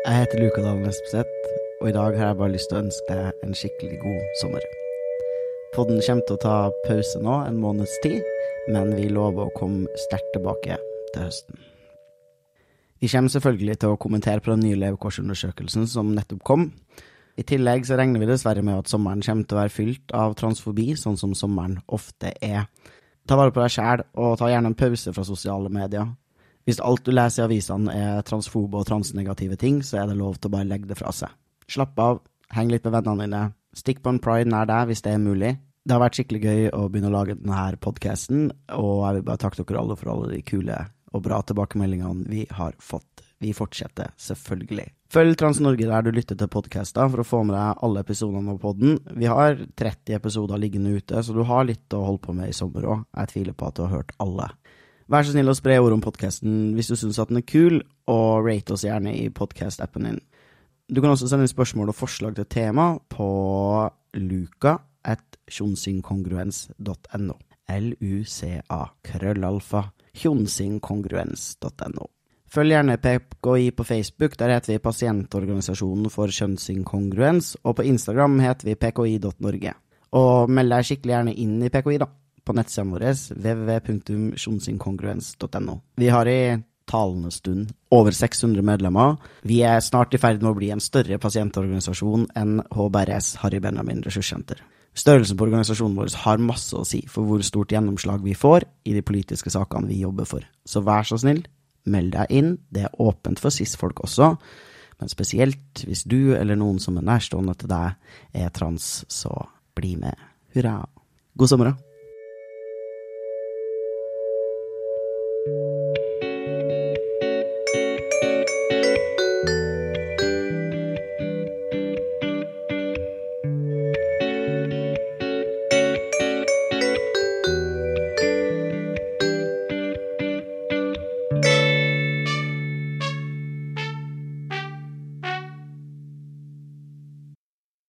Jeg heter Luka Dahl Espeseth, og i dag har jeg bare lyst til å ønske deg en skikkelig god sommer. Podden kommer til å ta pause nå, en måneds tid, men vi lover å komme sterkt tilbake til høsten. Vi kommer selvfølgelig til å kommentere på den nye levekårsundersøkelsen som nettopp kom. I tillegg så regner vi dessverre med at sommeren kommer til å være fylt av transfobi, sånn som sommeren ofte er. Ta vare på deg sjæl, og ta gjerne en pause fra sosiale medier. Hvis alt du leser i avisene er transfobe og transnegative ting, så er det lov til å bare legge det fra seg. Slapp av, heng litt med vennene dine, stikk på en pride nær deg hvis det er mulig. Det har vært skikkelig gøy å begynne å lage denne podkasten, og jeg vil bare takke dere alle for alle de kule og bra tilbakemeldingene vi har fått. Vi fortsetter, selvfølgelig. Følg Trans-Norge der du lytter til podkaster for å få med deg alle episodene av podden. Vi har 30 episoder liggende ute, så du har litt å holde på med i sommer òg. Jeg tviler på at du har hørt alle. Vær så snill å spre ord om podkasten hvis du syns at den er kul, og rate oss gjerne i podkast-appen din. Du kan også sende spørsmål og forslag til tema på luka. L-u-c-a, krøllalfa, Tjonsingkongruens.no. Følg gjerne PKI på Facebook, der heter vi Pasientorganisasjonen for kjønnsinkongruens, og på Instagram heter vi pki.norge. Og meld deg skikkelig gjerne inn i PKI, da, på nettsiden vår www.sjonsinkongruens.no. Vi har i talende stund over 600 medlemmer. Vi er snart i ferd med å bli en større pasientorganisasjon enn HBRS, Harry Benjamin ressurssenter. Størrelsen på organisasjonen vår har masse å si for hvor stort gjennomslag vi får i de politiske sakene vi jobber for. Så vær så snill, meld deg inn. Det er åpent for cis-folk også, men spesielt hvis du eller noen som er nærstående til deg er trans, så bli med. Hurra. God sommer, da.